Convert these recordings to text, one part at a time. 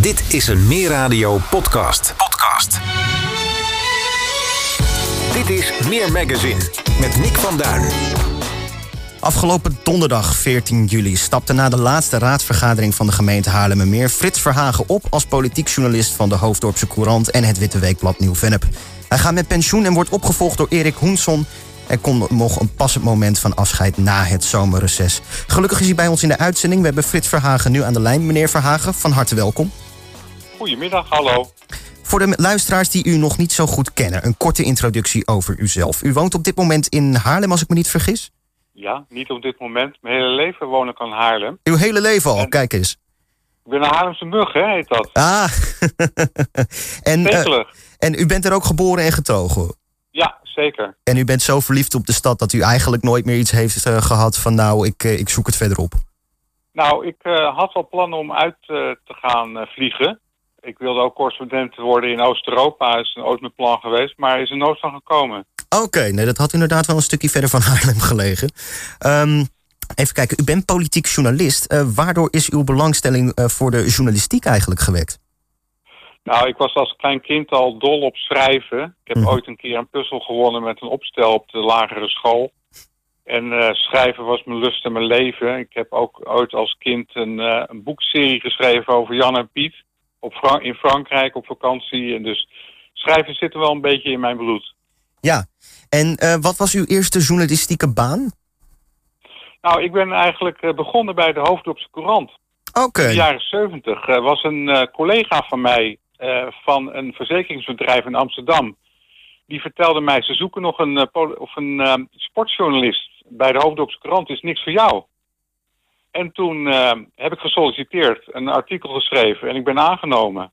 Dit is een Meer Radio podcast. Podcast. Dit is Meer Magazine met Nick van Duin. Afgelopen donderdag 14 juli stapte na de laatste raadsvergadering van de gemeente Haarlemmermeer Frits Verhagen op als politiek journalist van de Hoofddorpse Courant en het Witte Weekblad Nieuw-Vennep. Hij gaat met pensioen en wordt opgevolgd door Erik Hoensson. Er komt nog een passend moment van afscheid na het zomerreces. Gelukkig is hij bij ons in de uitzending. We hebben Frits Verhagen nu aan de lijn. Meneer Verhagen, van harte welkom. Goedemiddag, hallo. Voor de luisteraars die u nog niet zo goed kennen, een korte introductie over uzelf. U woont op dit moment in Haarlem, als ik me niet vergis? Ja, niet op dit moment. Mijn hele leven woon ik aan Haarlem. Uw hele leven al, En- kijk eens. Ik ben een Haarlemse mug, hè, heet dat. Ah, en, eh, en u bent er ook geboren en getogen. Ja, zeker. En u bent zo verliefd op de stad dat u eigenlijk nooit meer iets heeft eh, gehad van nou, ik, eh, ik zoek het verderop. Nou, ik had wel plannen om uit te gaan vliegen. Ik wilde ook correspondent worden in Oost-Europa. is ooit mijn plan geweest, maar is er nooit van gekomen. Oké, nee, dat had inderdaad wel een stukje verder van Haarlem gelegen. Ehm, even kijken, u bent politiek journalist. Eh, waardoor is uw belangstelling eh, voor de journalistiek eigenlijk gewekt? Nou, ik was als klein kind al dol op schrijven. Ik heb Mhm. ooit een keer een puzzel gewonnen met een opstel op de lagere school. En eh, schrijven was mijn lust en mijn leven. Ik heb ook ooit als kind een, een boekserie geschreven over Jan en Piet. Op in Frankrijk op vakantie. En dus schrijven zit er wel een beetje in mijn bloed. Ja, en eh, wat was uw eerste journalistieke baan? Nou, ik ben eigenlijk eh, begonnen bij de Hoofddorpse Courant. Oké, In de jaren 70 eh, was een collega van mij van een verzekeringsbedrijf in Amsterdam. Die vertelde mij, ze zoeken nog een, of een sportjournalist bij de Hoofddorpse Krant. is niks voor jou. En toen eh, heb ik gesolliciteerd, een artikel geschreven en ik ben aangenomen.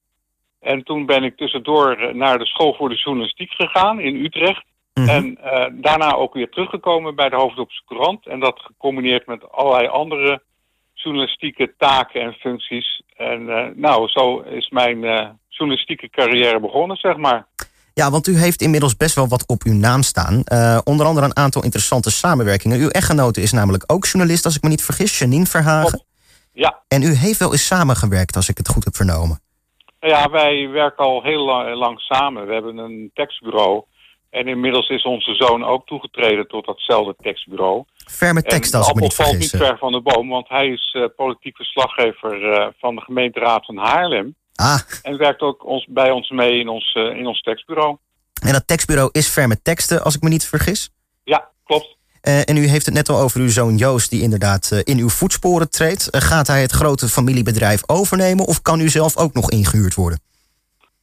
En toen ben ik tussendoor eh, naar de school voor de journalistiek gegaan in Utrecht. Mhm. En eh, daarna ook weer teruggekomen bij de Hoofddorpse Courant. En dat gecombineerd met allerlei andere journalistieke taken en functies. En nou, zo is mijn journalistieke carrière begonnen, zeg maar. Ja, want u heeft inmiddels best wel wat op uw naam staan. Eh, onder andere een aantal interessante samenwerkingen. Uw echtgenote is namelijk ook journalist, als ik me niet vergis, Janine Verhagen. Ja, En u heeft wel eens samengewerkt, als ik het goed heb vernomen. ja, wij werken al heel lang, lang samen. We hebben een tekstbureau. En inmiddels is onze zoon ook toegetreden tot datzelfde tekstbureau. Ferme En tekst, als ik me niet valt vergis. niet ver van de boom, want hij is eh, politiek verslaggever eh, van de gemeenteraad van Haarlem. Ah, En werkt ook ons, bij ons mee in ons, eh, in ons tekstbureau. en dat tekstbureau is Ferme Teksten, als ik me niet vergis. Ja, klopt. Eh, en u heeft het net al over uw zoon Joost, die inderdaad eh, in uw voetsporen treedt. Gaat hij het grote familiebedrijf overnemen of kan u zelf ook nog ingehuurd worden?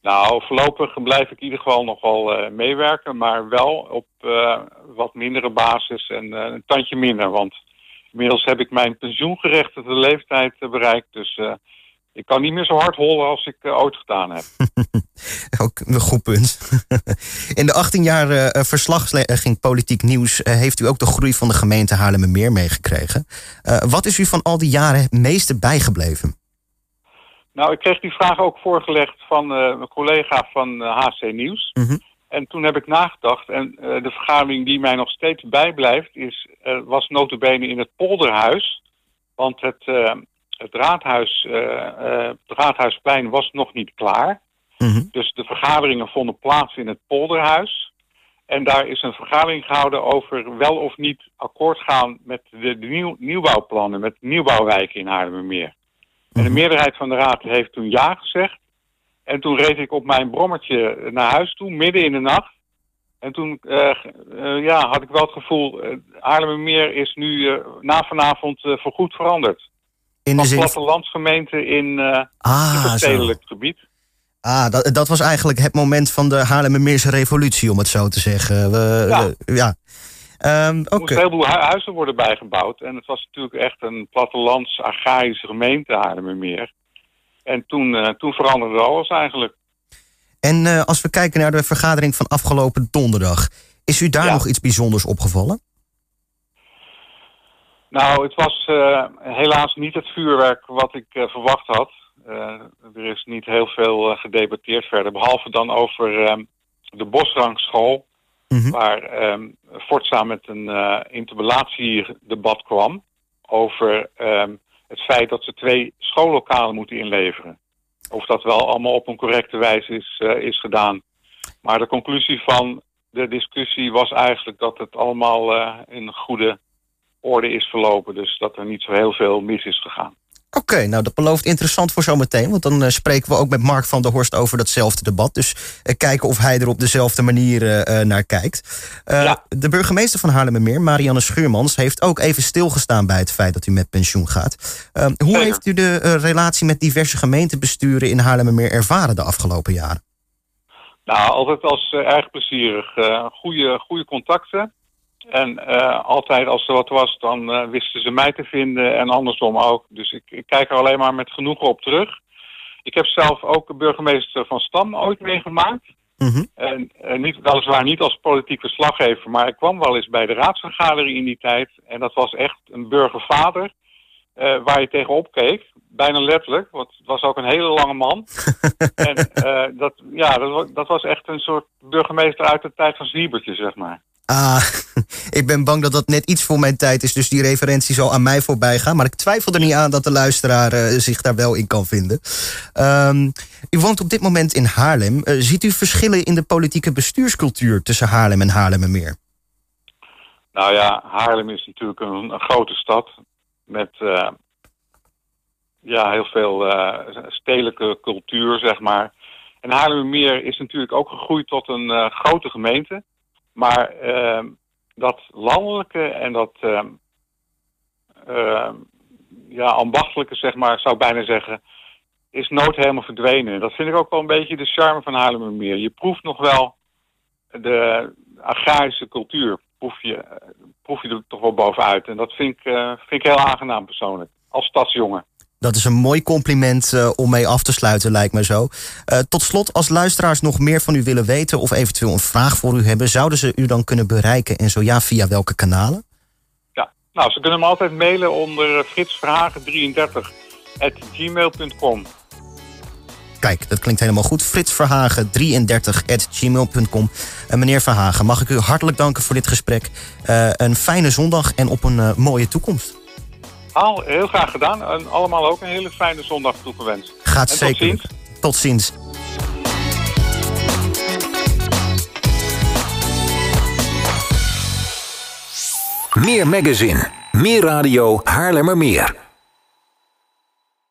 Nou, voorlopig blijf ik in ieder geval nog wel meewerken, maar wel op wat mindere basis en een tandje minder. Want inmiddels heb ik mijn pensioengerechtigde leeftijd bereikt, dus ik kan niet meer zo hard hollen als ik eh, ooit gedaan heb. Ook een goed punt. In de 18 jaar eh, verslagging politiek nieuws eh, heeft u ook de groei van de gemeente Haarlemmermeer meegekregen. Wat is u van al die jaren het meeste bijgebleven? Nou, ik kreeg die vraag ook voorgelegd van mijn collega van HC Nieuws. Mhm. En toen heb ik nagedacht. En de vergadering die mij nog steeds bijblijft, is, was notabene in het polderhuis. Want het, het, raadhuis, eh, eh, het raadhuisplein was nog niet klaar. Mhm. Dus de vergaderingen vonden plaats in het polderhuis. En daar is een vergadering gehouden over wel of niet akkoord gaan met de, nieuw, nieuwbouwplannen, met nieuwbouwwijken in Haarlemmermeer. En de meerderheid van de raad heeft toen ja gezegd. En toen reed ik op mijn brommertje naar huis toe, midden in de nacht. En toen eh, ja, had ik wel het gevoel, eh Haarlemmermeer is nu eh, na vanavond voorgoed veranderd. In de zin. plattelandsgemeente in eh Ah, het stedelijk gebied. ah dat, dat was eigenlijk het moment van de Haarlemmermeerse revolutie, om het zo te zeggen. We, Ja. Ehm. Er moesten een heleboel hu- huizen worden bijgebouwd. En het was natuurlijk echt een plattelands, agrarische gemeente Haarlemmermeer. En toen, eh, toen veranderde alles eigenlijk. En eh, als we kijken naar de vergadering van afgelopen donderdag, is u daar Ja. nog iets bijzonders opgevallen? Nou, het was eh, helaas niet het vuurwerk wat ik eh, verwacht had. Eh, er is niet heel veel gedebatteerd verder. Behalve dan over eh, de Bosrangschool. Mhm. Waar Forza met een interpellatiedebat kwam. Over eh, het feit dat ze twee schoollokalen moeten inleveren. of dat wel allemaal op een correcte wijze is, is gedaan. Maar de conclusie van de discussie was eigenlijk dat het allemaal in goede orde is verlopen. Dus dat er niet zo heel veel mis is gegaan. Oké, nou dat belooft interessant voor zometeen. Want dan uh, spreken we ook met Mark van der Horst over datzelfde debat. Dus uh, kijken of hij er op dezelfde manier uh, naar kijkt. Ja. De burgemeester van Haarlemmermeer, Marianne Schuurmans, heeft ook even stilgestaan bij het feit dat u met pensioen gaat. hoe heeft u de relatie met diverse gemeentebesturen in Haarlemmermeer ervaren de afgelopen jaren? Nou, altijd als erg plezierig. goede, goede contacten. En uh, altijd als er wat was, dan uh, wisten ze mij te vinden en andersom ook. Dus ik, ik, kijk er alleen maar met genoegen op terug. Ik heb zelf ook burgemeester van Stam ooit meegemaakt. Mm En uh, niet, weliswaar niet als politiek verslaggever, maar ik kwam wel eens bij de raadsvergadering in die tijd. En dat was echt een burgervader waar je tegenop keek. Bijna letterlijk, want het was ook een hele lange man. en dat, ja, dat, dat was echt een soort burgemeester uit de tijd van Zwiebertje, zeg maar. Ah, ik ben bang dat dat net iets voor mijn tijd is, dus die referentie zal aan mij voorbij gaan. Maar ik twijfel er niet aan dat de luisteraar uh, zich daar wel in kan vinden. Um, u woont op dit moment in Haarlem. Uh, ziet u verschillen in de politieke bestuurscultuur tussen Haarlem en Haarlemmermeer? Nou ja, Haarlem is natuurlijk een, grote stad met uh, ja, heel veel stedelijke cultuur, zeg maar. En Haarlemmermeer is natuurlijk ook gegroeid tot een grote gemeente. Maar uh, dat landelijke en dat uh, uh, ja, ambachtelijke, zeg maar, zou ik bijna zeggen, is nooit helemaal verdwenen. Dat vind ik ook wel een beetje de charme van Haarlemmermeer. Je proeft nog wel de agrarische cultuur, proef je, proef je er toch wel bovenuit. En dat vind ik, uh, vind ik heel aangenaam persoonlijk, als stadsjongen. Dat is een mooi compliment uh, om mee af te sluiten, lijkt me zo. Uh, tot slot, als luisteraars nog meer van u willen weten of eventueel een vraag voor u hebben, zouden ze u dan kunnen bereiken en zo ja, via welke kanalen? Ja, nou, ze kunnen me altijd mailen onder fritsverhagen33@gmail.com. Kijk, dat klinkt helemaal goed. fritsverhagen33@gmail.com. En meneer Verhagen, mag ik u hartelijk danken voor dit gesprek. Uh, een fijne zondag en op een mooie toekomst. Al, heel graag gedaan. En allemaal ook een hele fijne zondag toegewenst. Gaat en zeker. Tot ziens. Tot ziens. Meer magazine, meer radio, Haarlemmermeer.